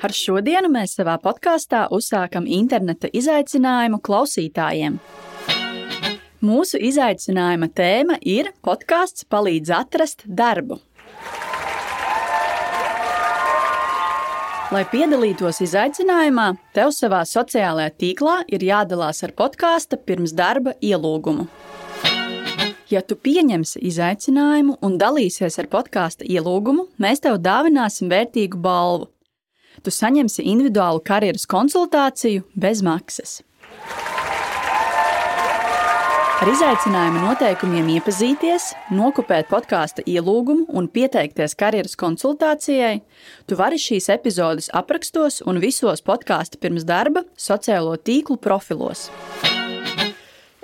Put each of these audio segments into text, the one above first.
Ar šodienu mēs savā podkāstā uzsākam interneta izaicinājumu klausītājiem. Mūsu izaicinājuma tēma ir podkāsts palīdz atrast darbu. Lai piedalītos izaicinājumā, tev savā sociālajā tīklā ir jādalās ar podkāstu pirms darba ielūgumu. Ja tu pieņemsi izaicinājumu un dalīsies ar podkāstu ielūgumu, mēs tev dāvināsim vērtīgu balvu tu saņemsi individuālu karjeras konsultāciju bez maksas. Ar izaicinājumu noteikumiem iepazīties, nokopēt podkāstu ielūgumu un pieteikties karjeras konsultācijai, tu vari šīs epizodes aprakstos un visos podkāstu pirms darba sociālo tīklu profilos.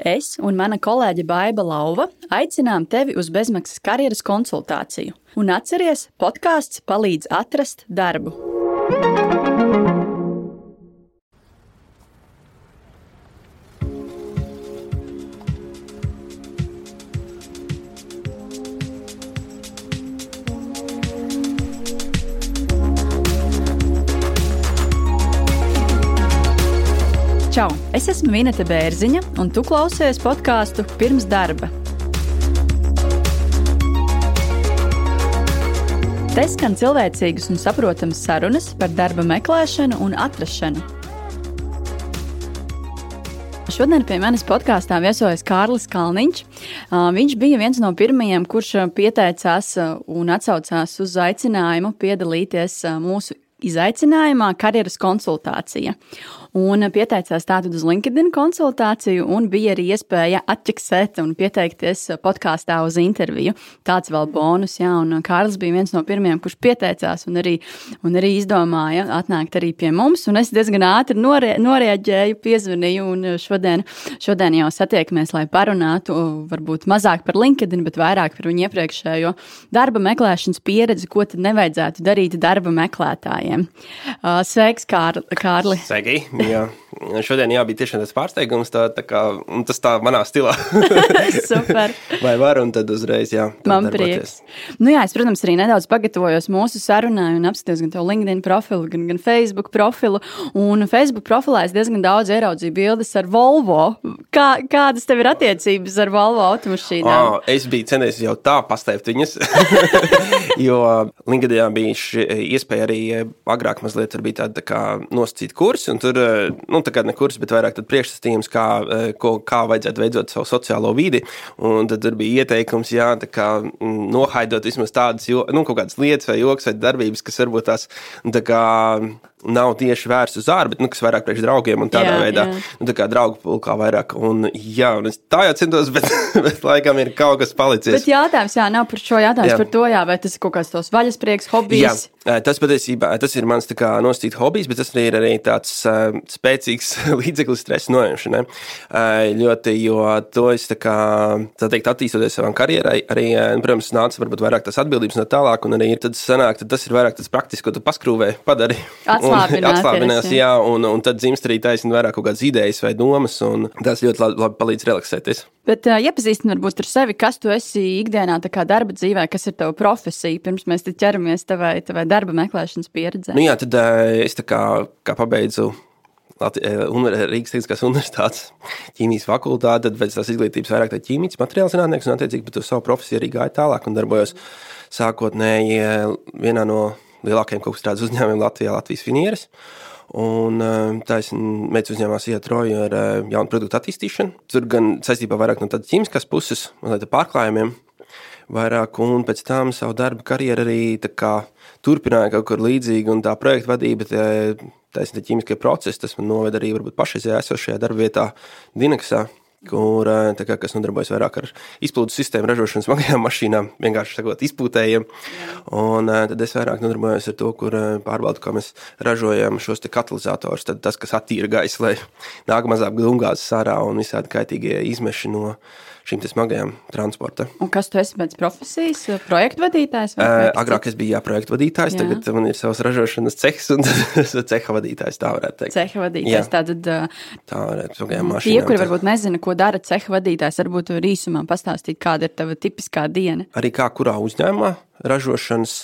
Es un mana kolēģe Baiva Lauva aicinām tevi uz bezmaksas karjeras konsultāciju. Un atceries, podkāsts palīdz atrast darbu. Čau! Es esmu Vineta Bērziņa, un tu klausies podkāstu pirms darba. Te skan cilvēcīgas un saprotamas sarunas par darba meklēšanu un atrašanu. Šodien pie manis podkāstā viesojas Kārlis Kalniņš. Viņš bija viens no pirmajiem, kurš pieteicās un atsaucās uz aicinājumu piedalīties mūsu izaicinājumā karjeras konsultācija un pieteicās tātad uz LinkedIn konsultāciju, un bija arī iespēja atķeksēt un pieteikties podkāstā uz interviju. Tāds vēl bonus, jā, un Kārlis bija viens no pirmajiem, kurš pieteicās un arī, un arī izdomāja atnākt arī pie mums, un es diezgan ātri norie, norēģēju, piezvanīju, un šodien, šodien jau satiekamies, lai parunātu varbūt mazāk par LinkedIn, bet vairāk par viņu iepriekšējo darba meklēšanas pieredzi, ko tad nevajadzētu darīt darba meklētājiem. Sveiks, Kārli! Sveiki! Jā. Šodien jā, bija tiešām tas pārsteigums, tā, tā kā, tas tā manā stilā. Super. Vai var, un tad uzreiz, jā. Man prieks. Nu jā, es, protams, arī nedaudz pagatavojos mūsu sarunai un apskatījos gan tavu LinkedIn profilu, gan, gan Facebook profilu. Un Facebook profilā es diezgan daudz ieraudzīju bildes ar Volvo. Kā, kādas tev ir attiecības ar Volvo automašīnām? Oh, es biju centies jau tā pastēpt viņas, jo LinkedInā bija šī iespēja arī eh, agrāk mazliet bija tāda tā kā nosacīta kursi, un tur, eh, nu, tā kā ne kurs, bet vairāk priekšstatījums, kā, eh, ko, kā vajadzētu veidot savu sociālo vidi. Un tad bija ieteikums, jā, kā, mm, nohaidot vismaz tādas nu, kādas lietas vai joks vai darbības, kas varbūt tās tā kā, nav tieši vērsts uz ārā, bet nu, kas vairāk priekš draugiem un tādā jā, veidā. Jā. Nu, tā kā draugu pulkā vairāk. Un, jā, un es tā jau centos, bet, bet laikam ir kaut kas palicis. Bet jautājums, jā, nav par šo jautājumu, jā. par to, jā, vai tas ir kaut kāds tos vaļasprieks, hobijs. Jā, tas patiesībā tas ir mans nosacīts hobijs, bet tas ir arī tāds uh, spēcīgs līdzeklis stresa noņemšanai. Uh, ļoti, jo to es tā kā, tā teikt, attīstoties savā karjerai, arī, uh, protams, nāca varbūt vairāk tās atbildības no tālāk, un arī tad sanāk, tad tas ir vairāk tas praktisks, ko tu paskrūvē, padari. Atslābināties, jā, un, un tad dzimst arī taisni vairāk kaut kādas idejas vai domas, un tas ļoti labi, labi palīdz relaksēties. Bet uh, iepazīstina varbūt ar sevi, kas tu esi ikdienā, kā darba dzīvē, kas ir tava profesija, pirms mēs ķeramies tavai, tavai darba meklēšanas pieredzē. Nu jā, tad uh, es kā, kā pabeidzu Rīgas Tehniskās Universitātes ķīmijas fakultāti, tad pēc tās izglītības vairāk tā ķīmijas materiāla zinātnieks, un attiecīgi par to savu profesiju arī gāju tālāk un darbojos sākotnēji vienā no lielākajiem kaut kādas uzņēmumiem Latvijā, Latvijas finieres. Un tā es mēģināju uzņēmās ietroju ar jaunu produktu attīstīšanu. Tur gan saistībā vairāk no tādas ķīmiskas puses, mazliet pārklājumiem, vairāk, un pēc tam savu darbu karjeru arī kā, turpināju kaut kur līdzīgi, un tā projekta vadība, taisnība ķīmiskie procesi, tas man noveda arī varbūt pašreizējā esošajā darba vietā Dinaksā kur, kā, kas nodarbojas vairāk ar izplūdes sistēmu ražošanas smagajām mašīnām, vienkārši sakot, izpūtējiem. Un tad es vairāk nodarbojos ar to, kur pārbaudu, kā mēs ražojam šos katalizatorus. Tad tas, kas attīra gaisu, lai nāk mazāk gumgāzes ārā un visādi kaitīgie izmeši no šīm smagajām transporta. Un kas tu esi pēc profesijas? Projektu vadītājs? Uh, agrāk es biju jā, projektu vadītājs, jā. tagad man ir savs ražošanas cehs un ceha vadītājs. Tā varētu teikt. Ceha vadītājs. Tātad, tā varētu būt. Tie, kuri varbūt nezina, ko dara ceha vadītājs? Varbūt tur īsumā pastāstīt, kāda ir tava tipiskā diena. Arī kā kurā uzņēmumā ražošanas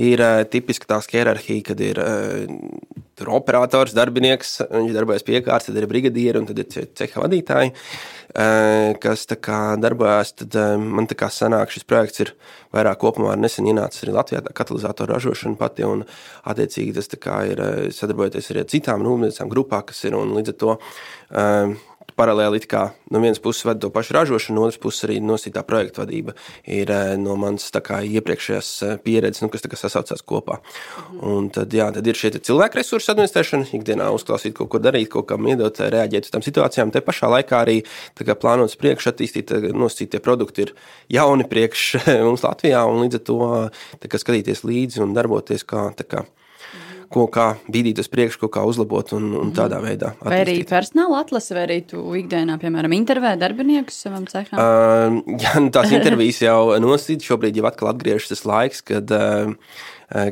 ir tipiski tā hierarhija, kad ir uh, operators, darbinieks, viņš darbojas pie kārtas, tad ir brigadieri un tad ir ceha vadītāji, kas darbojas. Tad man tā kā sanāk, šis projekts ir vairāk kopumā nesen ienācis arī Latvijā katalizatoru ražošana pati un attiecīgi tas ir sadarbojoties arī ar citām rūpniecībām grupām, kas ir un līdz ar to. Paralēli kā no vienas puses vada to pašu ražošanu, no otras puses arī nosītā projekta vadība ir eh, no manas kā, iepriekšējās eh, pieredzes, nu, kas sasaucās kopā. Un tad, jā, tad ir šie cilvēku resursu administrēšana, ikdienā uzklausīt, kaut ko darīt, kaut kam iedot, eh, reaģēt uz tām situācijām. Te pašā laikā arī plānots priekš attīstīt, nosītie produkti ir jauni priekš mums Latvijā, un līdz ar to kā, skatīties līdzi un darboties kā. kā ko kā bīdīt uz priekšu, ko kā uzlabot un, un tādā veidā. Attīstīt. Vai arī personāla atlase, vai arī tu ikdienā, piemēram, intervē darbiniekus savam ceham? Uh, jā, nu, tās intervijas jau nosīt, šobrīd jau atkal atgriežas tas laiks, kad uh,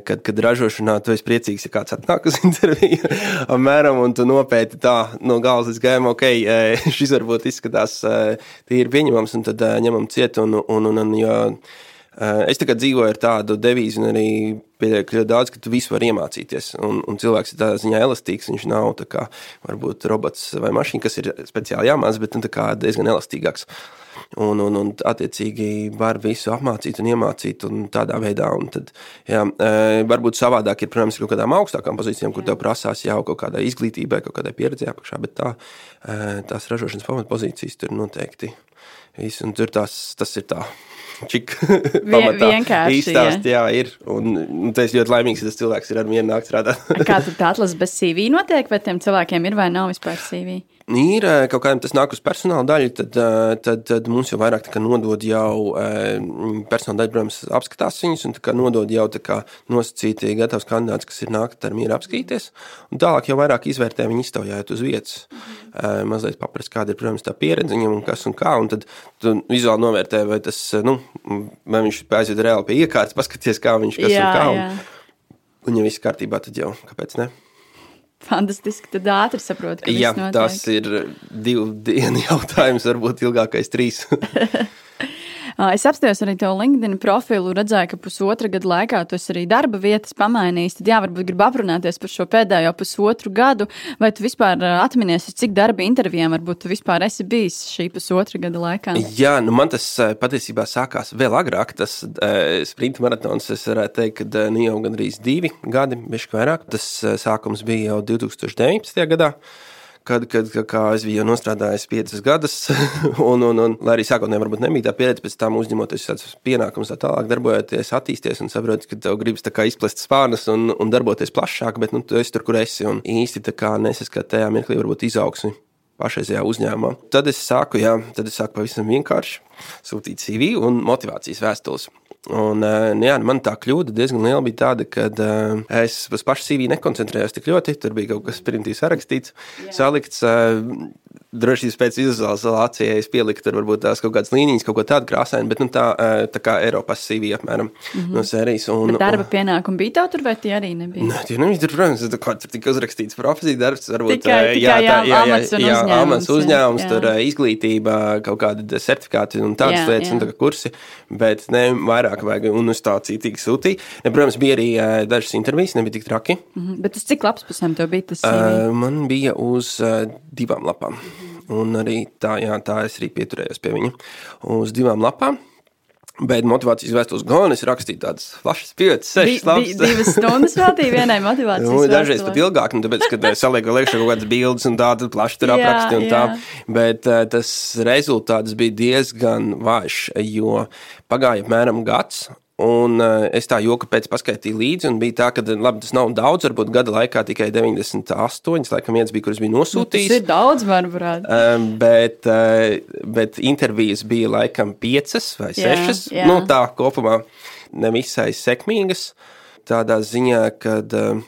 kad, kad ražošanā tu esi priecīgs, ja kāds atnāk uz interviju, apmēram, un tu nopēti tā no galvas līdz gājumam, ok, šis varbūt izskatās tīri pieņemams, un tad ņemam ciet, un, un, un, un jo, Eh, es tagad dzīvoju ar tādu devīzi, un arī pieļauju, daudz, ka tu visu vari iemācīties. Un, un cilvēks ir tādā ziņā elastīgs. Viņš nav kā, varbūt robots vai mašīna, kas ir speciāli jāmācās, bet nu, diezgan elastīgāks. Un, un, un attiecīgi var visu apmācīt un iemācīt un tādā veidā. Un tad, jā, eh, varbūt savādāk ir, protams, kaut kādām augstākām pozīcijām, kur tev prasās jau kaut kādai izglītībai, kaut kādai pieredzē apakšā, bet tā, eh, tās ražošanas pamatpozīcijas tur noteikti. Viss, un tur tās, tas ir tā čik pamatā īstāst, jā, ir. Un, un tas ļoti laimīgs, ka tas cilvēks ir ar vienu nākt strādāt. Kā tad tā atlase bez CV notiek, vai tiem cilvēkiem ir vai nav vispār CV? Ir kaut kādam tas nāk uz personāla daļu, tad, tad, tad mums jau vairāk nodod jau personāla daļa, protams, apskatās viņus un nodod jau nosacīti gatavs kandidāts, kas ir nākt ar mieru apskatīties. Un tālāk jau vairāk izvērtē viņu iztaujājot uz vietas. Mazliet paprast, kāda ir, protams, tā pieredze viņam un kas un kā. Un tad tu vizuāli novērtē, vai tas, nu, vai viņš aiziet reāli pie iekārtas, paskaties, kā viņš kas jā, un kā. Un, jā. un ja viss kārtībā, tad jau kāpēc ne? Fantastiski. Tad ātri saprotu, ka Jā, tas ir divu dienu jautājums, varbūt ilgākais trīs. Es apstājos arī tev LinkedIn profilu, redzēju, ka pusotra gada laikā tu arī darba vietas pamainījis. Tad, jā, varbūt gribi aprunāties par šo pēdējo pusotru gadu, vai tu vispār atminies, cik darba intervijām varbūt tu vispār esi bijis šī pusotra gada laikā? Jā, nu man tas patiesībā sākās vēl agrāk. Tas sprinta maratons, es varētu teikt, ka nu jau gandrīz divi gadi, bišķi vairāk. Tas sākums bija jau 2019. gadā kad, kad kā es biju nostrādājis piecas gadus, un, un, un lai arī sākotnēji varbūt nebija tā pieredze, pēc tam uzņemoties tādus pienākumus, tā tālāk darbojoties, attīstīties un saproti, ka tev gribas izplest spārnas un, un darboties plašāk, bet nu, tu esi tur, kur esi un īsti nesaskati tajā mirklī varbūt izaugsmi pašreizējā uzņēmumā. Tad es sāku, jā, tad es sāku pavisam vienkārši sūtīt CV un motivācijas vēstules. Un, eh, nu jā, man tā kļūda diezgan liela bija tāda, ka uh, es uz pašu CV nekoncentrējos tik ļoti. Tur bija kaut kas primitīvs sarakstīts, Jā. salikts. Drošības pēc vizualizācijai es pieliku tur varbūt tās kaut kādas līnijas, kaut ko tādu krāsainu, bet nu, tā, tā kā Eiropas CV apmēram mm -hmm. no sērijas. Un, bet darba pienākumi bija tev tur, vai tie arī nebija? Nē, tie nebija tur, protams, tur, tur tika uzrakstīts profesija darbs, varbūt tikai, jā, tikai, jā, tā, jā, jā, jā, jā, jā, amats uzņēmums, jā. tur izglītība, kaut kādi certifikāti un tādas jā, lietas, jā. un tā kā kursi, bet ne vairāk vajag, un uz tā citīgi sūtīja. Ne, protams, bija arī dažas intervijas, nebija tik traki. Mm -hmm. Bet uz cik lapas pusēm tev bija tas? CV? Uh, man bija uz uh, divām lapām. Un arī tā, jā, tā es arī pieturējos pie viņa uz divām lapām. Bet motivācijas vēstules gan es rakstīju tādas plašas, piecas, sešas lapas. Di, divas stundas veltīju vienai motivācijas nu, vēstulē. Dažreiz pat ilgāk, nu, tāpēc, kad salieku liekšā kaut kādas bildes un tā, tad plaši tur apraksti un jā. tā. Bet uh, tas rezultāts bija diezgan vājš, jo pagāja apmēram gads, Un uh, es tā joku pēc paskaitīju līdzi, un bija tā, ka labi, tas nav daudz, varbūt gada laikā tikai 98, laikam viens bija, kurus bija nosūtījis. Nu, tas ir daudz, manuprāt. Um, bet, uh, bet intervijas bija laikam piecas vai sešas, jā, jā. nu tā kopumā nevisai sekmīgas, tādā ziņā, ka uh,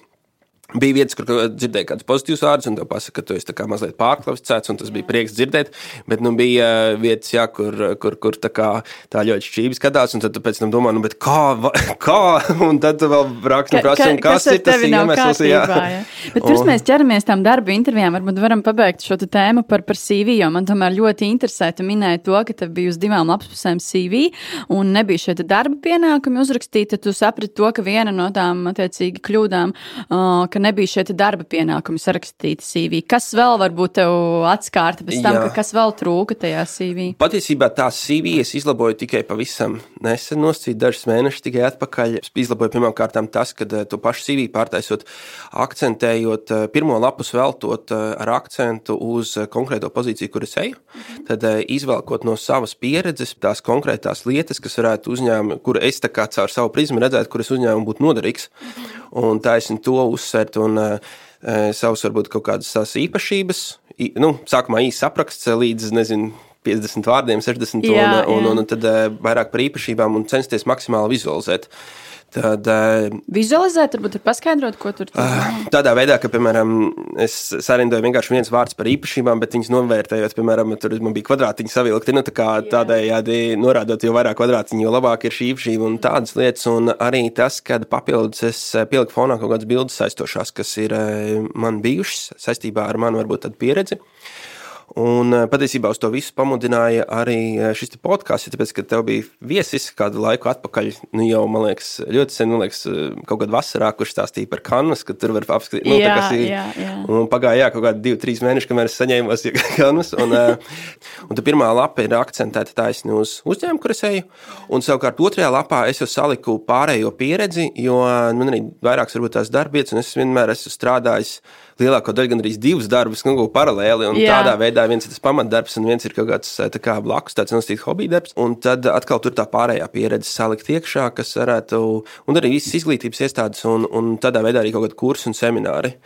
Bija vietas, kur dzirdēju kādus pozitīvus vārdus, un te pasaka, ka tu esi mazliet pārkvalificēts, un tas bija prieks dzirdēt. Bet nu, bija uh, vietas, jā, kur, kur, kur tā, kā, tā ļoti šķīvi skatās, un tad pēc tam domā, nu, kā, kā? Un tad vēl raksti, ka, prasa, ka, kas, kas ir tas iemesls. Jā. Jā. Bet pirms mēs ķeramies tam darba intervijām, varbūt varam pabeigt šo tēmu par, par CV, jo man tomēr ļoti interesē. Tu minēji to, ka tev bija uz divām lapspusēm CV, un nebija šie darba pienākumi uzrakstīti. Tu saprati to, ka viena no tām attiecīgi kļūdām, uh, nebija šie darba pienākumi sarakstīti CV. Kas vēl varbūt tev atskārta pēc tam, ka kas vēl trūka tajā CV? Patiesībā tā CV es izlaboju tikai pavisam nesen, noscīt dažus mēnešus tikai atpakaļ. Es izlaboju pirmkārt tas, ka eh, tu pašu CV pārtaisot, akcentējot eh, pirmo lapus veltot eh, ar akcentu uz konkrēto pozīciju, kur es eju, mhm. tad izvelkot no savas pieredzes tās konkrētās lietas, kas varētu uzņēmumu, kur es tā kā caur savu prizmu redzētu, kur es uzņēmumu būtu noderīgs. Mhm. Un taisni to uzsvērt un uh, savus, varbūt kaut kādas savas īpašības. Nu, sākumā īsts apraksts līdz, nezinu, 50 vārdiem, 60 jā, un, un, un, un tad uh, vairāk par īpašībām un censties maksimāli vizualizēt. Uh, Tad, uh, Vizualizēt, varbūt ir paskaidrot, ko tur uh, tādā veidā, ka, piemēram, es sarindoju vienkārši viens vārds par īpašībām, bet viņas novērtējot, piemēram, tur man bija kvadrātiņi savilkti, nu, tā kā tādējādi norādot, jo vairāk kvadrātiņu, jo labāk ir šī īpašība un tādas lietas. Un arī tas, kad papildus es pieliku fonā kaut kādas bildes saistošās, kas ir man bijušas saistībā ar manu varbūt pieredzi. Un eh, patiesībā uz to visu pamudināja arī eh, šis podkāsts, tāpēc, ka tev bija viesis kādu laiku atpakaļ, nu jau, man liekas, ļoti sen, man liekas, eh, kaut kādā vasarā, kurš stāstīja par kanvas, ka tur var apskatīt, nu, jā, kas ir. Jā, jā. Un pagāja, jā, kaut kādi divi, trīs mēneši, kamēr es saņēmos kanvas, un, un tā pirmā lapa ir akcentēta taisni uz uzņēmumu, kur es eju, un savukārt otrajā lapā es jau saliku pārējo pieredzi, jo man arī vairākas varbūt tās darbietas, un es vienmēr esmu strādājis lielāko daļu, gan arī divus darbus, nu, paralēli. Un Jā. tādā veidā viens ir tas pamatdarbs, un viens ir kaut kāds tā kā blakus, tāds nosacīts hobija darbs. Un tad atkal tur tā pārējā pieredze salikt iekšā, kas varētu, un arī visas izglītības iestādes, un, un tādā veidā arī kaut kādi kursi un semināri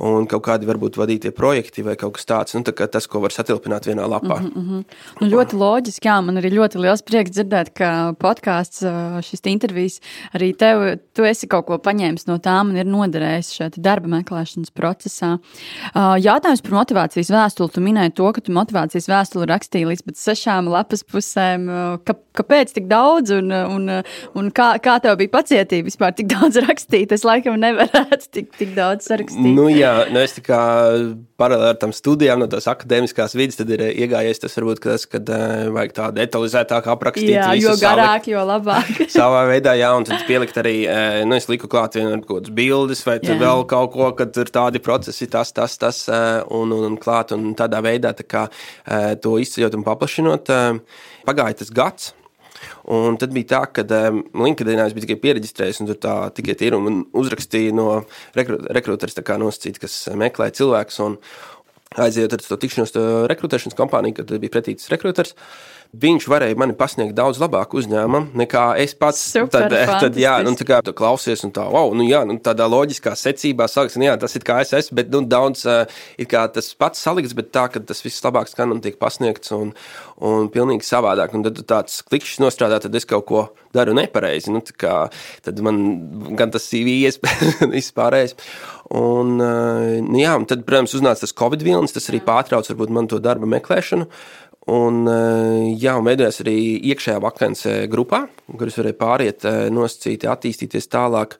un kaut kādi varbūt vadītie projekti vai kaut kas tāds. Nu, tā tas, ko var satilpināt vienā lapā. Mm -hmm. nu, ļoti loģiski, jā, man arī ļoti liels prieks dzirdēt, ka podkāsts, šis intervijas arī tev, tu esi kaut ko paņēmis no tām un ir noderējis šeit darba meklēšanas procesā. Jautājums par motivācijas vēstuli. Tu minēji to, ka tu motivācijas vēstuli rakstīji līdz pat sešām lapas pusēm. Ka, kāpēc tik daudz un, un, un kā, kā tev bija pacietība vispār tik daudz rakstīt? Es laikam nevarētu tik, tik daudz sarakstīt. Nu, jā, nu es tā kā paralēli ar tam studijām, no tās akadēmiskās vidas, tad ir iegājies tas varbūt tas, kad vajag tā detalizētāk aprakstīt. Jā, jo garāk, salikt, jo labāk. savā veidā, jā, un tad pielikt arī, nu es liku klāt vienu kaut kādas bildes vai vēl kaut ko, kad ir tādi procesi, tas, tas, tas, uh, un, un, un klāt, un tādā veidā tā kā uh, to izceļot un paplašinot. Uh, pagāja tas gads. Un tad bija tā, ka um, LinkedInā es biju tikai pierakstījis, un tur tā tikai ir un uzrakstīja no rekrutēras, nosacīt, kas meklē cilvēkus. Aizejot ar to tikšanos rekrutēšanas kompāniju, kad bija pretīts rekrutērs. Viņš varēja mani pasniegt daudz labāku uzņēmumu nekā es pats. Super, tad, tad, jā, nu, tā kā tu klausies, un tā, wow, nu, jā, nu, tādā loģiskā secībā sākas, nu, jā, tas ir kā es esmu, bet, nu, daudz uh, ir kā tas pats salikts, bet tā, ka tas viss labāk skan un tiek pasniegts un, un pilnīgi savādāk. Un tad tāds klikšķis nostrādā, tad es kaut ko daru nepareizi. Nu, kā, tad man gan tas CV vispārējais. Un, uh, nu, jā, un tad, protams, uznāca tas Covid vilnis, tas arī pārtrauc varbūt man to darba meklēšanu. Un, eh, jā, un veidojās arī iekšējā vakance grupā, kuras varēja pāriet, eh, nosacīti, attīstīties tālāk.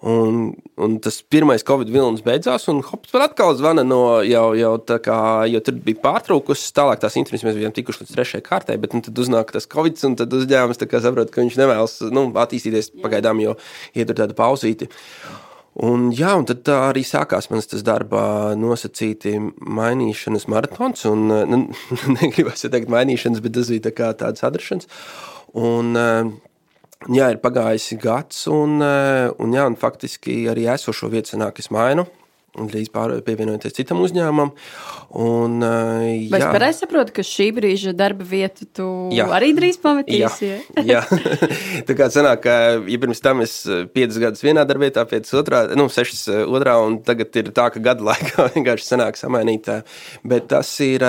Un, un tas pirmais Covid vilnis beidzās, un Hops vēl atkal zvana no jau, jau tā kā, jo tur bija pārtraukusi. Tālāk tās intervijas mēs bijām tikuši līdz trešajai kārtai, bet nu, tad uznāk tas Covid, un tad uzņēmums saprot, ka viņš nevēlas nu, attīstīties pagaidām, jo ietur tādu pauzīti. Un, jā, un tad arī sākās mans darba nosacīti mainīšanas maratons. Un, nu, negribas teikt mainīšanas, bet tas bija tā kā tāds atrašanās. Un, jā, ir pagājis gads, un, un, jā, un faktiski arī esošo vietu sanāk, es mainu drīz pievienoties citam uzņēmumam. Un, uh, Vai es pareizi saprotu, ka šī brīža darba vietu tu jā. arī drīz pametīsi? Jā, jā. tā kā sanāk, ka ja pirms tam es piecas gadus vienā darba vietā, piecas otrā, nu, sešas otrā, un tagad ir tā, ka gadu laikā vienkārši sanāk samainīt. Bet tas ir.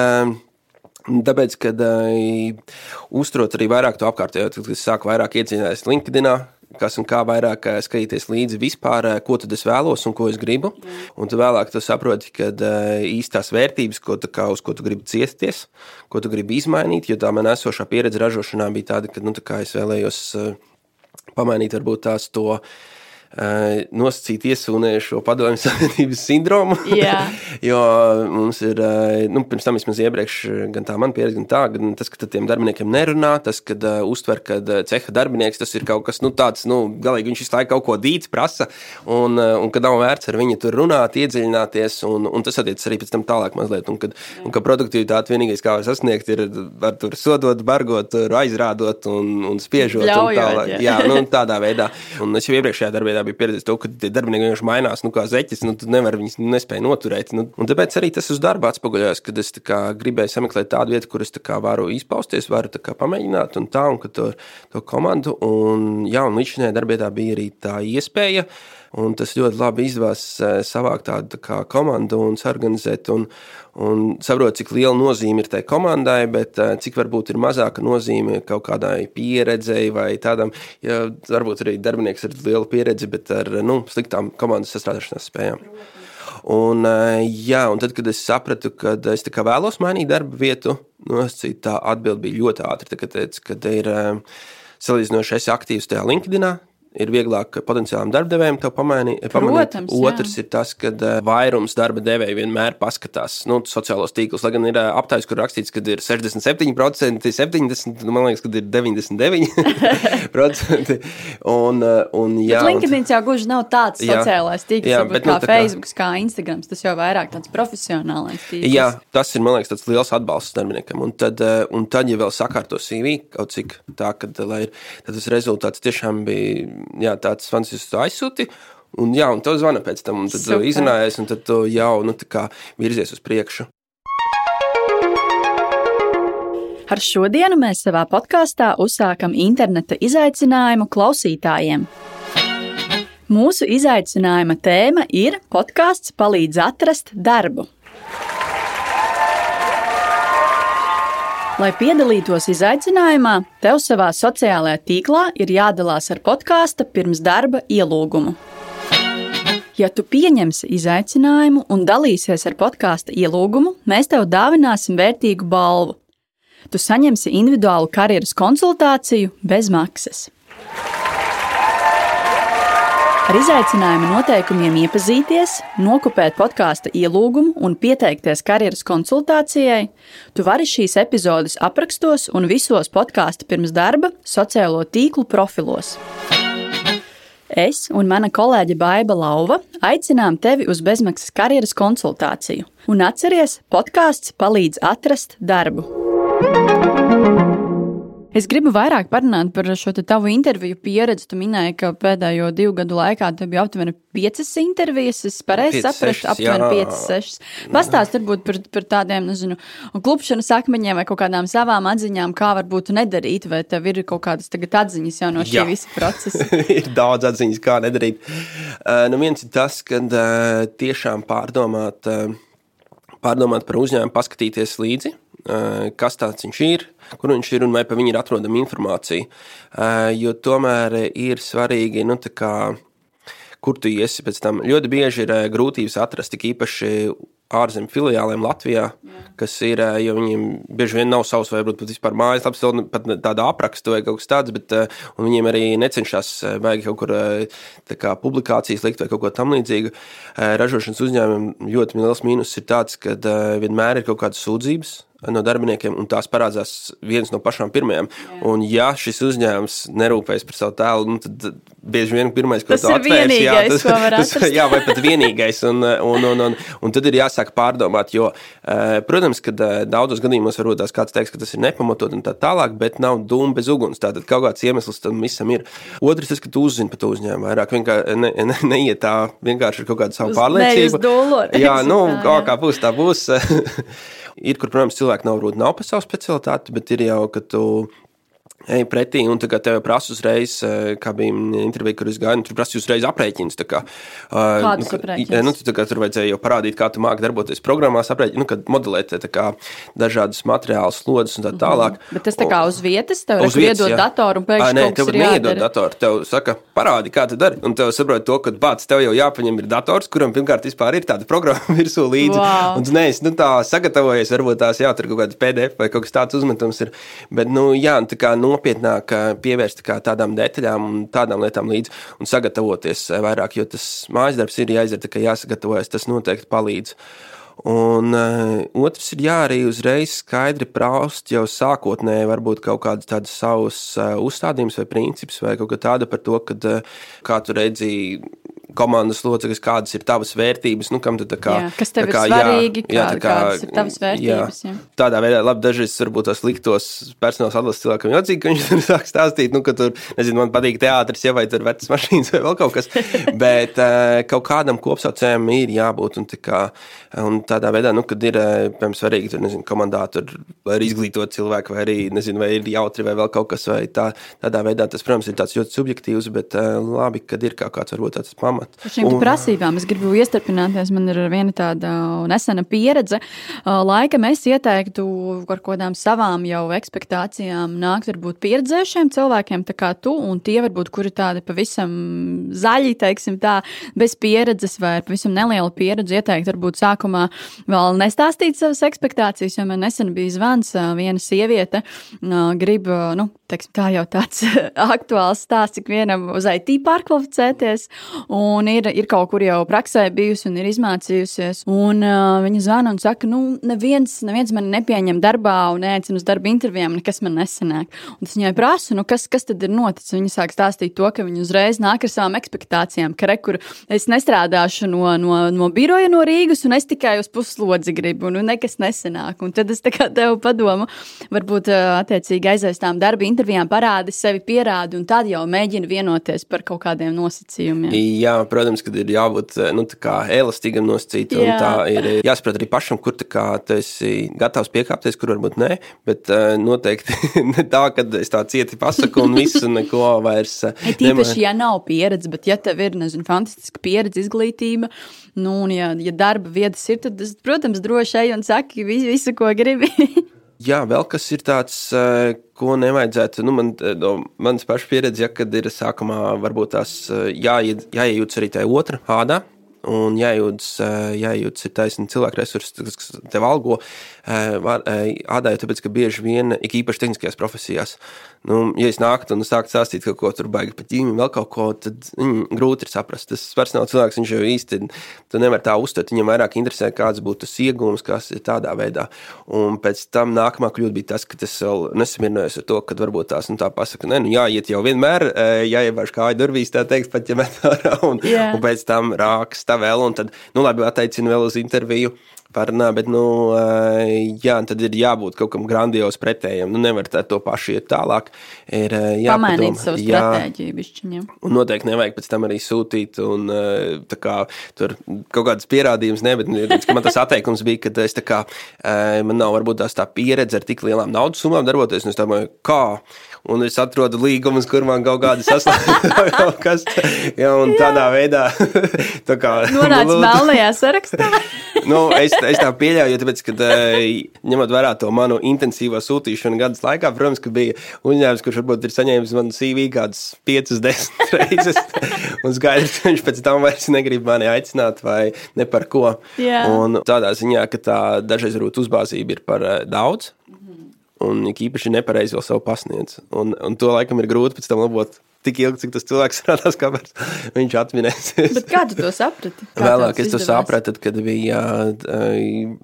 Tāpēc, kad uh, uzturot arī vairāk to apkārtējo, tad es sāku vairāk iedzīvināties LinkedIn, kas un kā vairāk skatīties līdzi vispār, ko tad es vēlos un ko es gribu. Un tu vēlāk tu saproti, ka īstās vērtības, ko tu, kā, uz ko tu gribi ciesties, ko tu gribi izmainīt, jo tā man esošā pieredze ražošanā bija tāda, ka nu, tā es vēlējos pamainīt varbūt tās to Eh, nosacīt iesūnēju šo padomju savienības sindromu. jo mums ir, eh, nu, pirms tam vismaz iepriekš, gan tā man pieredze, gan tā, gan tas, ka tiem darbiniekiem nerunā, tas, kad uh, uztver, ka ceha darbinieks tas ir kaut kas, nu, tāds, nu, galīgi viņš visu laiku kaut ko dīts prasa, un, un kad nav vērts ar viņu tur runāt, iedziļināties, un, un tas attiecas arī pēc tam tālāk mazliet, un kad, un ka produktivitāte vienīgais, kā var sasniegt, ir ar tur sodot, bargot, aizrādot un, un spiežot. Ļaujot, un tālāk. jā. jā, nu, tādā veidā. Un es jau iepriekšējā darbā bija pieredzējis to, ka tie darbinieki vienkārši mainās, nu, kā zeķis, nu, tu nevari viņus nespēj noturēt. Nu, un tāpēc arī tas uz darba atspoguļojas, kad es kā, gribēju sameklēt tādu vietu, kur es kā, varu izpausties, varu kā, pamēģināt un tā, un to, to komandu. Un, jā, un līdz šim darbā bija arī tā iespēja. Un tas ļoti labi izdevās eh, savākt tādu tā komandu un organizēt. Un, un saprotu, cik liela nozīme ir tai komandai, bet eh, cik varbūt ir mazāka nozīme kaut kādai pieredzei vai tādam, ja varbūt arī darbinieks ar lielu pieredzi, bet ar nu, sliktām komandas sastrādāšanās spējām. Un, eh, jā, un tad, kad es sapratu, ka es vēlos mainīt darba vietu, nu, tā atbilde bija ļoti ātra. Kad, kad ir salīdzinoši aktīvs tajā LinkedIn, ir vieglāk potenciālam darbdevējam to pamainīt. Protams, Otrs jā. ir tas, ka uh, vairums darba devēja vienmēr paskatās nu, sociālos tīklus. Lai gan ir uh, aptaujas, kur rakstīts, ka ir 67%, 70%, nu, man liekas, ka ir 99%. un, uh, un, jā, bet LinkedIn jau gluži nav tāds jā, sociālais tīkls, jā, bet, kā nu, kā- Facebook, kā Instagram. Tas jau vairāk tāds profesionālais tīkls. Jā, tas ir liekas, tāds liels atbalsts darbiniekam. Un tad, un tad ja vēl sakārto CV kaut cik tā, ka ir, tas rezultāts tiešām bija jā, tāds fans, to aizsūti. Un, jā, un tev zvana pēc tam, un tad Super. izrunājies, un tad tu jau nu, tā kā virzies uz priekšu. Ar šodienu mēs savā podkāstā uzsākam interneta izaicinājumu klausītājiem. Mūsu izaicinājuma tēma ir podkāsts palīdz atrast darbu. Lai piedalītos izaicinājumā, tev savā sociālajā tīklā ir jādalās ar podkāstu pirms darba ielūgumu. Ja tu pieņemsi izaicinājumu un dalīsies ar podkāstu ielūgumu, mēs tev dāvināsim vērtīgu balvu. Tu saņemsi individuālu karjeras konsultāciju bez maksas. Ar izaicinājuma noteikumiem iepazīties, nokopēt podkāstu ielūgumu un pieteikties karjeras konsultācijai, tu vari šīs epizodes aprakstos un visos podkāstu pirms darba sociālo tīklu profilos. Es un mana kolēģe Baiva Lauva aicinām tevi uz bezmaksas karjeras konsultāciju. Un atceries, podkāsts palīdz atrast darbu. Es gribu vairāk parunāt par šo tavu interviju pieredzi. Tu minēji, ka pēdējo divu gadu laikā tev bija aptuveni piecas intervijas. Es pareizi sapratu, aptuveni piecas, sešas. Pastāst varbūt par, par tādiem, nezinu, klupšanas akmeņiem vai kaut kādām savām atziņām, kā varbūt nedarīt, vai tev ir kaut kādas tagad atziņas jau no šī Jā. visa procesa. ir daudz atziņas, kā nedarīt. Uh, nu viens ir tas, ka uh, tiešām pārdomāt, uh, pārdomāt par uzņēmumu, paskatīties līdzi, kas tāds viņš ir, kur viņš ir un vai par viņu ir atrodama informācija. Jo tomēr ir svarīgi, nu, tā kā, kur tu iesi pēc tam. Ļoti bieži ir grūtības atrast tik īpaši ārzemju filiālēm Latvijā, Jā. kas ir, jo viņiem bieži vien nav savs, vai varbūt vispār mājaslaps, pat tāda apraksta vai kaut kas tāds, bet viņiem arī necenšas vajag kaut kur kā publikācijas likt vai kaut ko tam līdzīgu. Ražošanas uzņēmumiem ļoti liels mīnus ir tāds, ka vienmēr ir kaut kādas sūdzības no darbiniekiem, un tās parādās viens no pašām pirmajām. Jā. Un, ja šis uzņēmums nerūpējas par savu tēlu, nu, tad bieži vien pirmais, ko Tas tu atvērs, jā, tas, tas, jā, vai pat vienīgais. Un, un, un, un, un tad ir jāsāk pārdomāt, jo, eh, protams, ka eh, daudzos gadījumos varbūt tās kāds teiks, ka tas ir nepamatot un tā tālāk, bet nav dūma bez uguns. Tātad kaut kāds iemesls tam visam ir. Otrs, tas, ka tu uzzini par to uzņēmumu vairāk, vienkārši ne, ne, neiet tā vienkārši ar kaut kādu savu Uz- pārliecību. ne Jā, nu, kā, jā. kā būs, tā būs. ir, kur, protams, cilvēki nav nav pa savu specialitāti, bet ir jau, ka tu ej pretī, un tagad tev prasa uzreiz, eh, kā bija intervija, kur es gāju, nu, tur prasa uzreiz aprēķins. Kā, Kādas nu, aprēķins? Nu, tā kā tur vajadzēja jau parādīt, kā tu māki darboties programmās, aprēķin, nu, kad modelēt kā, dažādas materiālus, slodzes un tā tālāk. Mm -hmm. Bet tas tā kā uz vietas, tev Uz vietas, iedod jā. datoru un pēkšņi Nē, tev neiedod datoru. Tev saka, parādi, kā tu dari. Un tev saprot to, ka bācis tev jau jāpaņem ir dators, kuram pirmkārt vispār ir tāda programma virsū līdzi. Wow. Un tu neesi nu, tā sagatavojies, varbūt tās jā, tur kaut kāds PDF vai kaut kas tāds uzmetums ir. Bet, nu, jā, tā kā nopietnāk pievērst tādām detaļām un tādām lietām līdzi un sagatavoties ā, vairāk, jo tas mājas darbs ir jāizdara, kā jāsagatavojas, tas noteikti palīdz. Un uh, otrs ir jā, arī uzreiz skaidri praust jau sākotnēji, varbūt kaut kādus tādus savus uh, uzstādījumus vai principus, vai kaut ko tādu par to, kad, uh, kā tu redzi komandas locekļus, kādas ir tavas vērtības, nu, kam tu tā kā. Jā, kas tev tā ir kā, svarīgi, jā, jā, kā- kā, kādas ir tavas vērtības, jā. Tādā veidā, labi, dažreiz varbūt tas liktos personāla atlases cilvēkam jocīgi, ka viņš tur sāk stāstīt, nu, ka tur, nezinu, man patīk teātris, ja vai tur vecas mašīnas vai vēl kaut kas, bet uh, kaut kādam kopsaucējam ir jābūt, un, tā kā, un tādā veidā, nu, kad ir, eh, piemēram, svarīgi, tur, nezinu, komandā tur ir izglītot cilvēku, vai arī, nezinu, vai ir jautri vai vēl kaut kas, vai tā, tādā veidā tas, protams, ir tāds ļoti subjektīvs, bet uh, labi, kad ir kaut kāds, varbūt tāds pamats. Par šīm prasībām es gribu iestarpināties. Man ir viena tāda nesena pieredze. Uh, Laikam es ieteiktu ar kādām savām jau expectācijām nākt varbūt pieredzējušiem cilvēkiem, tā kā tu, un tie varbūt, kuri tādi pavisam zaļi, teiksim tā, bez pieredzes vai pavisam nelielu pieredzi, ieteikt varbūt sākumā vēl nestāstīt savas expectācijas, jo man nesen bija zvans, uh, viena sieviete uh, grib, uh, nu, teiksim, tā jau tāds aktuāls stāsts, cik vienam uz IT pārkvalificēties, un ir, ir kaut kur jau praksē bijusi un ir izmācījusies. Un uh, viņa zvana un saka, nu, neviens, neviens mani nepieņem darbā un neaicina uz darba intervijām, nekas man nesanāk. Un tas viņai prasa, nu, kas, kas tad ir noticis. Viņa sāk stāstīt to, ka viņa uzreiz nāk ar savām expectācijām, ka rekur es nestrādāšu no, no, no biroja no Rīgas, un es tikai uz puslodzi gribu, un nekas nesanāk. Un tad es tā kā tev padomu, varbūt uh, attiecīgi aizies tām darba intervijām, parādi sevi, pierādi, un tad jau mēģina vienoties par kaut kādiem nosacījumiem. Jā, protams, kad ir jābūt nu, tā kā elastīgam nosacītam. Jā. Tā ir jāsaprot arī pašam, kur tu esi gatavs piekāpties, kur varbūt nē. Bet uh, noteikti ne tā, ka es tā cieti pasaku un visu neko vairs. uh, Ja Tīpaši, ja nav pieredze, bet ja tev ir nezinu, fantastiska pieredze, izglītība, nu, un ja, ja darba vietas ir, tad, protams, droši ej un saki visu, visu ko gribi. Jā, vēl kas ir tāds, eh, ko nevajadzētu. Nu, man, eh, no manas pašas pieredzes, ja, kad ir sākumā varbūt tās eh, jāied- jāiejūtas arī tajā otrā ādā. Un jājūtas, jājūtas ir taisnība cilvēku resursi, kas tev algo ādai, tāpēc, ka bieži vien, ik īpaši tehniskajās profesijās, nu, ja es nāktu un sāktu stāstīt kaut ko tur baigi par ķīmiju, vēl kaut ko, tad mm, grūti ir saprast. Tas personāla cilvēks, viņš jau īsti, nevar tā uztvert, viņam vairāk interesē, kāds būtu tas iegūms, kas ir tādā veidā. Un pēc tam nākamā kļūda bija tas, ka tas vēl nesamirnojos ar to, ka varbūt tās, nu, tā pasaka, ne, nu, jāiet jau vienmēr, eh, jāievērš kāju durvīs, tā teikt, pat ja met ārā, un, Jā. un pēc tam rāksta vēl, un tad, nu, labi, atteicina vēl uz interviju. Parunā, bet, nu, jā, tad ir jābūt kaut kam grandios pretējam. Nu, nevar tā to pašu iet tālāk. Ir jāpadomā. savu Jā. stratēģiju, bišķiņa. Un noteikti nevajag pēc tam arī sūtīt, un tā kā tur kaut kādas pierādījumus, ne, bet redz, ka man tas atteikums bija, ka es tā kā, man nav varbūt tās tā pieredze ar tik lielām naudas summām darboties, un es domāju, kā, un es atrodu līgumus, kur man kaut kaut kas, ja, un tādā veidā, tā kā. Nonāca melnajā sarakstā. nu, es, es tā pieļauju, tāpēc, ka, ņemot vērā to manu intensīvo sūtīšanu gadus laikā, protams, ka bija uzņēmums, kurš varbūt ir saņēmis manu CV kādas 5, 10 reizes. Un skaidrs, ka viņš pēc tam vairs negrib mani aicināt vai ne par ko. Jā. Un tādā ziņā, ka tā dažreiz varbūt uzbāzība ir par daudz. Un īpaši nepareizi vēl savu pasniedz. Un, un to laikam ir grūti pēc tam labot tik ilgi, cik tas cilvēks strādās, kāpēc viņš atminēsies. Bet kā tu to saprati? Kā Vēlāk es to sapratu, kad bija ā,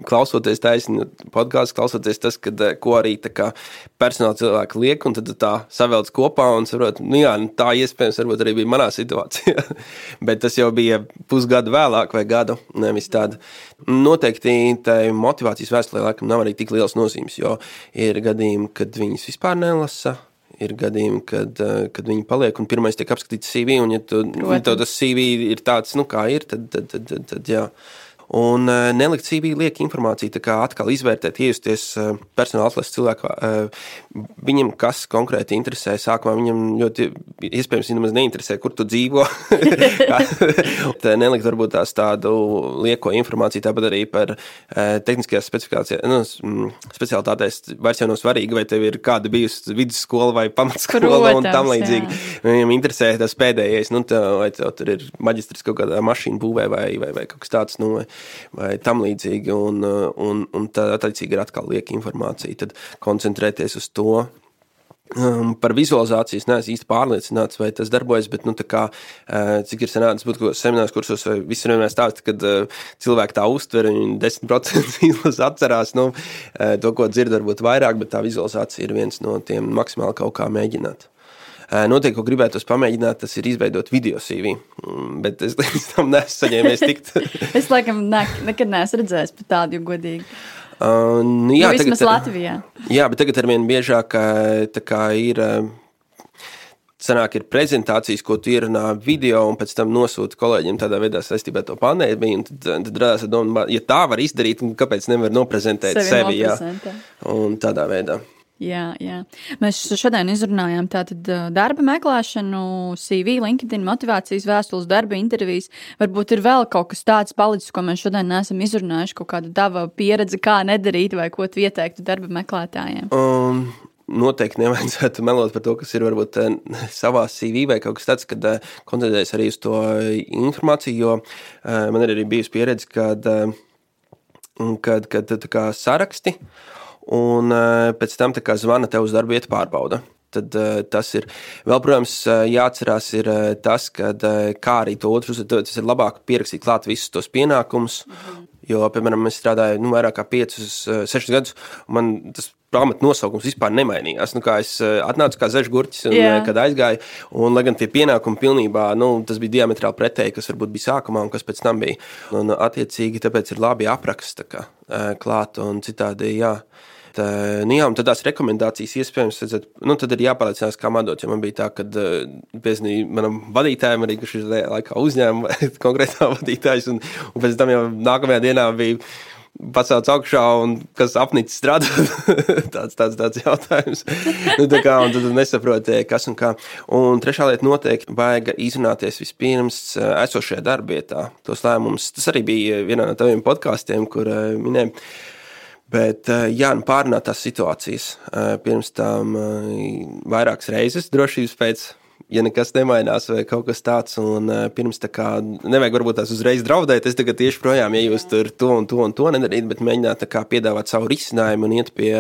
klausoties taisni podkāstu, klausoties tas, kad, ā, ko arī personāla cilvēki liek, un tad tā savelc kopā un saprot, nu jā, nu tā iespējams varbūt arī bija manā situācijā. Bet tas jau bija pusgadu vēlāk vai gadu, nevis tāda. Noteikti tai motivācijas vēstulē laikam nav arī tik liels nozīmes, jo ir gadījumi, kad viņas vispār nelasa. Ir gadījumi, kad, eh, kad viņi paliek, un pirmais tiek apskatīts CV, un, ja tu, tev tas CV ir tāds, nu, kā ir, tad, tad, tad, tad, tad jā. Un nelikt CV liek informāciju, tā kā atkal izvērtēt, iejusties personāla atlases cilvēku. Viņam kas konkrēti interesē, sākumā viņam ļoti iespējams nemaz neinteresē, kur tu dzīvo. nelikt varbūt tās tādu lieko informāciju, tāpat arī par tehniskajās specifikācijās, nu, specialitātēs vairs jau nav svarīgi, vai tev ir kāda bijusi vidusskola vai pamatskola Protams, un tam līdzīgi. Viņam interesē tas pēdējais, nu, tā, vai tev tur ir maģistrs kaut kādā mašīnu būvē vai, vai, vai kaut kas tāds, nu, vai, vai tam līdzīgi. Un, un, un tā attiecīgi ir atkal lieka informācija. Tad koncentrēties uz to. Um, par vizualizāciju es neesmu īsti pārliecināts, vai tas darbojas, bet, nu, kā, uh, cik ir sanācis būt semināros, kursos visi vienmēr stāsta, kad uh, cilvēki tā uztver, viņi 10% izlasa atcerās, nu, uh, to, ko dzird, varbūt vairāk, bet tā vizualizācija ir viens no tiem maksimāli kaut kā mēģināt. Noteikti, ko gribētu pamēģināt, tas ir izveidot video CV. Mm, bet es līdz tam neesmu saņēmies tikt. es laikam ne, nekad neesmu redzējis pat tādu, jo godīgi. Uh, nu, jā, nu, vismaz tagad, Latvijā. Jā, bet tagad ar vien biežāk ir. Senāk ir prezentācijas, ko tu ierunā video, un pēc tam nosūti kolēģiem tādā veidā saistībā ar to pandēmiju. Tad, tad radās doma, ja tā var izdarīt, kāpēc nevar noprezentēt sevi? sevi jā, un tādā veidā. Jā, jā. Mēs šodien izrunājām tātad darba meklēšanu, CV, LinkedIn, motivācijas vēstules, darba intervijas. Varbūt ir vēl kaut kas tāds palicis, ko mēs šodien neesam izrunājuši, kaut kāda tava pieredze, kā nedarīt vai ko tu ieteiktu darba meklētājiem. Um. Noteikti nevajadzētu melot par to, kas ir varbūt savā CV vai kaut kas tāds, kad koncentrēties arī uz to informāciju, jo man ir arī bijusi pieredze, kad, kad, kad, kad saraksti un eh, pēc tam zvana tev uz darbu vietu pārbauda. Tad uh, tas ir. Vēl, protams, uh, jāatcerās ir, tas, ka kā arī to otru uzdot, tas ir labāk pierakstīt klāt visus tos pienākumus. -hmm. Jo, piemēram, es strādāju nu, vairāk kā 5, 6 gadus, un man tas pamata nosaukums vispār nemainījās. Nu, es atnācu kā zeķis gurķis, un, yeah. kad aizgāju, un lai gan tie pienākumi pilnībā, nu, tas bija diametrāli pretēji, kas varbūt bija sākumā un kas pēc tam bija. Un, attiecīgi, tāpēc ir labi apraksts klāt un citādi. Jā. Eh, nu, jā, un tās rekomendācijas iespējams, redzat, nu, tad ir jāpārliecinās, kā man dot. Jo man bija tā, ka eh, manam vadītājam arī, kurš ir laikā uzņēma konkrētā vadītājs, un, un pēc tam jau nākamajā dienā bija pacēlts augšā un kas apnicis strādāt. tāds, tāds, tāds jautājums. nu, tā kā, un tad nesaprotiet, kas un kā. Un trešā lieta noteikti vajag izrunāties vispirms esošajā darbietā. Tos lēmumus, tas arī bija vienā no taviem podkāstiem, kur minēja Bet, eh, jā, nu pārunāt tās situācijas eh, pirms tam eh, vairākas reizes, drošības pēc, ja nekas nemainās, vai kaut kas tāds. Un pirms tā kā nevajag varbūt tās uzreiz draudēt, es tagad tieši projām, ja jūs tur to un to un to nedarīt, bet mēģināt piedāvāt savu risinājumu un iet pie,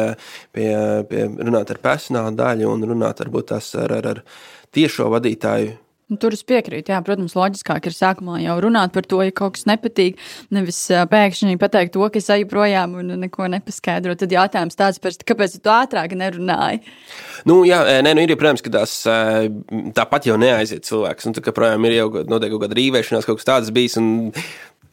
pie, pie runāt ar personāla daļu un runāt varbūt tās ar, ar, ar tiešo vadītāju tur es piekrītu. Jā, protams, loģiskāk ir sākumā jau runāt par to, ja kaut kas nepatīk. Nevis pēkšņi pateikt to, ka es eju projām un neko nepaskaidrot. Tad jautājums tāds, kāpēc tu ātrāk nerunāji? Nu, jā, nē, nu, ir protams, ka tās tāpat jau neaiziet cilvēks. Un tā kā projām ir jau noteikti kaut kāda rīvēšanās, kaut kas tāds bijis. Un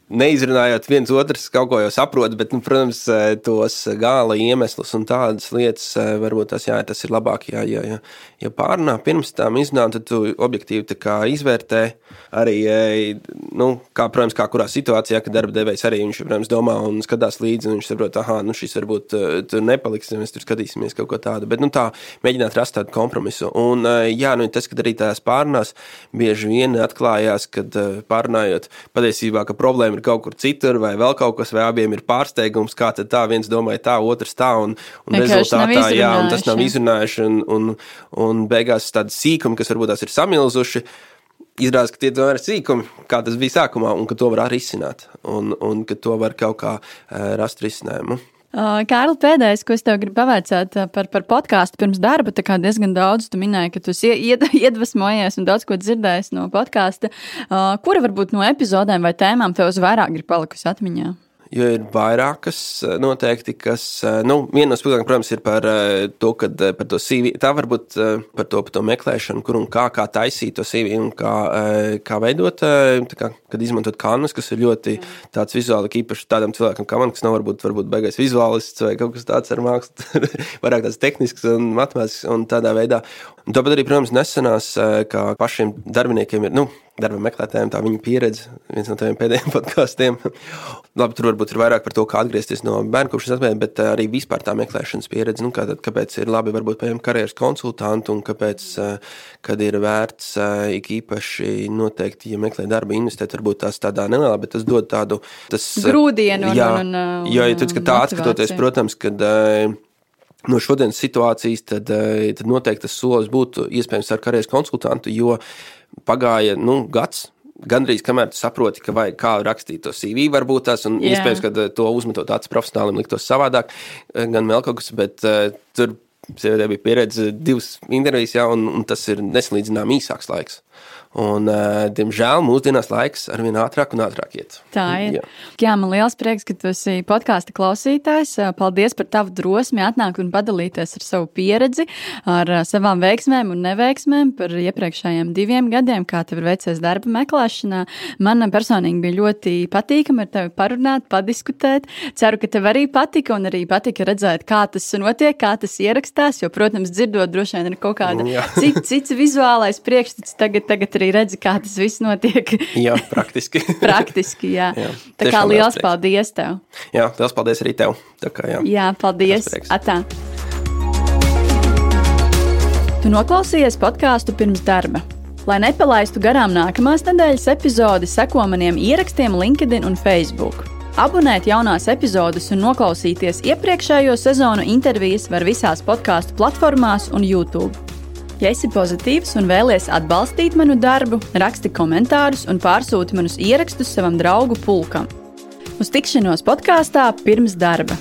neizrunājot viens otrs, kaut ko jau saprot, bet, nu, protams, eh, tos gala iemeslus un tādas lietas, eh, varbūt tas, jā, tas ir labāk, ja, ja, ja pārunā pirms tam izrunāt, tad tu objektīvi izvērtē arī, eh, nu, kā, protams, kā kurā situācijā, kad darba devējs arī viņš, protams, domā un skatās līdzi, un viņš saprot, ah, nu, šis varbūt tur nepaliks, ja mēs tur skatīsimies kaut ko tādu, bet, nu, tā mēģināt rast tādu kompromisu. Un, jā, nu, tas, kad arī tās pārunās, bieži vien atklājās, kad pārunājot patiesībā, ka problēma ir kaut kur citur, vai vēl kaut kas, vai abiem ir pārsteigums, kā tad tā viens domāja tā, otrs tā, un, un rezultātā, jā, un tas nav izrunājuši, un, un, un beigās tādi sīkumi, kas varbūt tās ir samilzuši, izrādās, ka tie tomēr ir sīkumi, kā tas bija sākumā, un ka to var arī izsināt, un, un ka to var kaut kā uh, rast risinājumu. Kārli, pēdējais, ko es tev gribu pavaicāt par, par podkāstu pirms darba, tā kā diezgan daudz tu minēji, ka tu ied, iedvesmojies un daudz ko dzirdēsi no podkāsta. Kura varbūt no epizodēm vai tēmām tev vairāk ir palikusi atmiņā? Jo ir vairākas eh, noteikti, kas, eh, nu, viena no spilgtākajām, protams, ir par eh, to, kad par to CV, tā varbūt par to, par to meklēšanu, kur un kā, kā taisīt to CV un kā, kā veidot, kā, kad izmantot kanus, kas ir ļoti tāds vizuāli īpaši tādam cilvēkam kā man, kas nav varbūt, varbūt beigais vizuālists vai kaut kas tāds ar mākslu, vairāk tāds tehnisks un matemātisks un tādā veidā. Un tāpat arī, protams, nesenās, kā pašiem darbiniekiem ir, nu, darba meklētājiem, tā viņa pieredze, viens no tādiem pēdējiem podkāstiem. Labi, tur varbūt ir vairāk par to, kā atgriezties no bērnu kopšanas atmiņas, bet eh, arī vispār tā meklēšanas pieredze. Nu, kā tad, kāpēc ir labi varbūt paņemt karjeras konsultantu un kāpēc, eh, kad ir vērts eh, ik īpaši noteikti, ja meklē darbu, investēt, varbūt tās tādā nelielā, bet tas dod tādu tas, grūdienu un, jā, un, un, jo, ja tu tā atskatoties, protams, kad no šodienas situācijas, tad, tad noteikti tas solis būtu iespējams ar karjeras konsultantu, jo pagāja nu, gads. Gandrīz kamēr tu saproti, ka vajag kā rakstīt to CV, varbūt tas, un yeah. iespējams, ka to uzmetot acis profesionālim, liktos savādāk, gan vēl kaut kas, bet uh, tur sievietē bija pieredze divas intervijas, jā, un, un tas ir nesalīdzinām īsāks laiks. Un, uh, diemžēl mūsdienās laiks ar vien ātrāk un ātrāk iet. Tā ir. Jā. Jā, man liels prieks, ka tu esi podkāstu klausītājs. Paldies par tavu drosmi atnākt un padalīties ar savu pieredzi, ar savām veiksmēm un neveiksmēm par iepriekšējiem diviem gadiem, kā tev ir veicies darba meklēšanā. Man personīgi bija ļoti patīkami ar tevi parunāt, padiskutēt. Ceru, ka tev arī patika un arī patika redzēt, kā tas notiek, kā tas ierakstās, jo, protams, dzirdot droši vien ir kaut kāda cits, cits vizuālais priekšstats tagad, tagad arī redzi, kā tas viss notiek. jā, praktiski. praktiski, jā. jā. Tā kā liels paldies tev. Jā, liels paldies arī tev. Tā kā, jā. jā, paldies. Atā. Tu noklausījies podkāstu pirms darba. Lai nepalaistu garām nākamās nedēļas epizodi, seko maniem ierakstiem LinkedIn un Facebook. Abonēt jaunās epizodes un noklausīties iepriekšējo sezonu intervijas var visās podkāstu platformās un YouTube. Ja esi pozitīvs un vēlies atbalstīt manu darbu, raksti komentārus un pārsūti manus ierakstus savam draugu pulkam. Uz tikšanos podkāstā pirms darba!